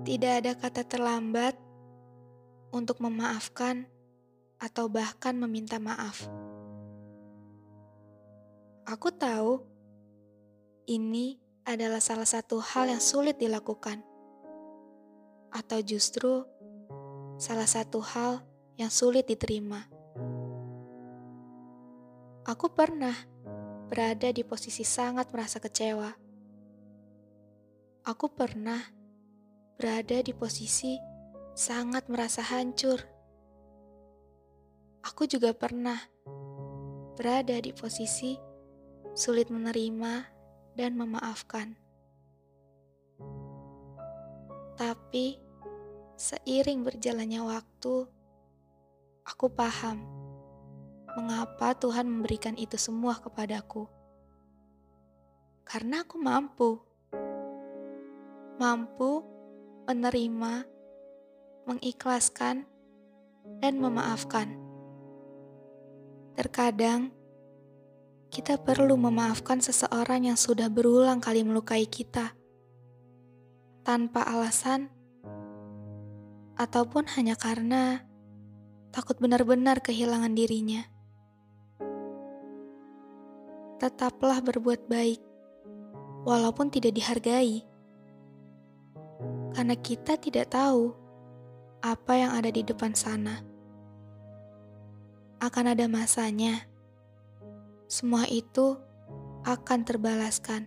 Tidak ada kata terlambat untuk memaafkan atau bahkan meminta maaf. Aku tahu ini adalah salah satu hal yang sulit dilakukan, atau justru salah satu hal yang sulit diterima. Aku pernah berada di posisi sangat merasa kecewa. Aku pernah berada di posisi sangat merasa hancur. Aku juga pernah berada di posisi sulit menerima dan memaafkan. Tapi seiring berjalannya waktu, aku paham mengapa Tuhan memberikan itu semua kepadaku. Karena aku mampu, mampu menerima, mengikhlaskan, dan memaafkan. Terkadang kita perlu memaafkan seseorang yang sudah berulang kali melukai kita tanpa alasan ataupun hanya karena takut benar-benar kehilangan dirinya. Tetaplah berbuat baik, walaupun tidak dihargai, karena kita tidak tahu apa yang ada di depan sana. Akan ada masanya semua itu akan terbalaskan.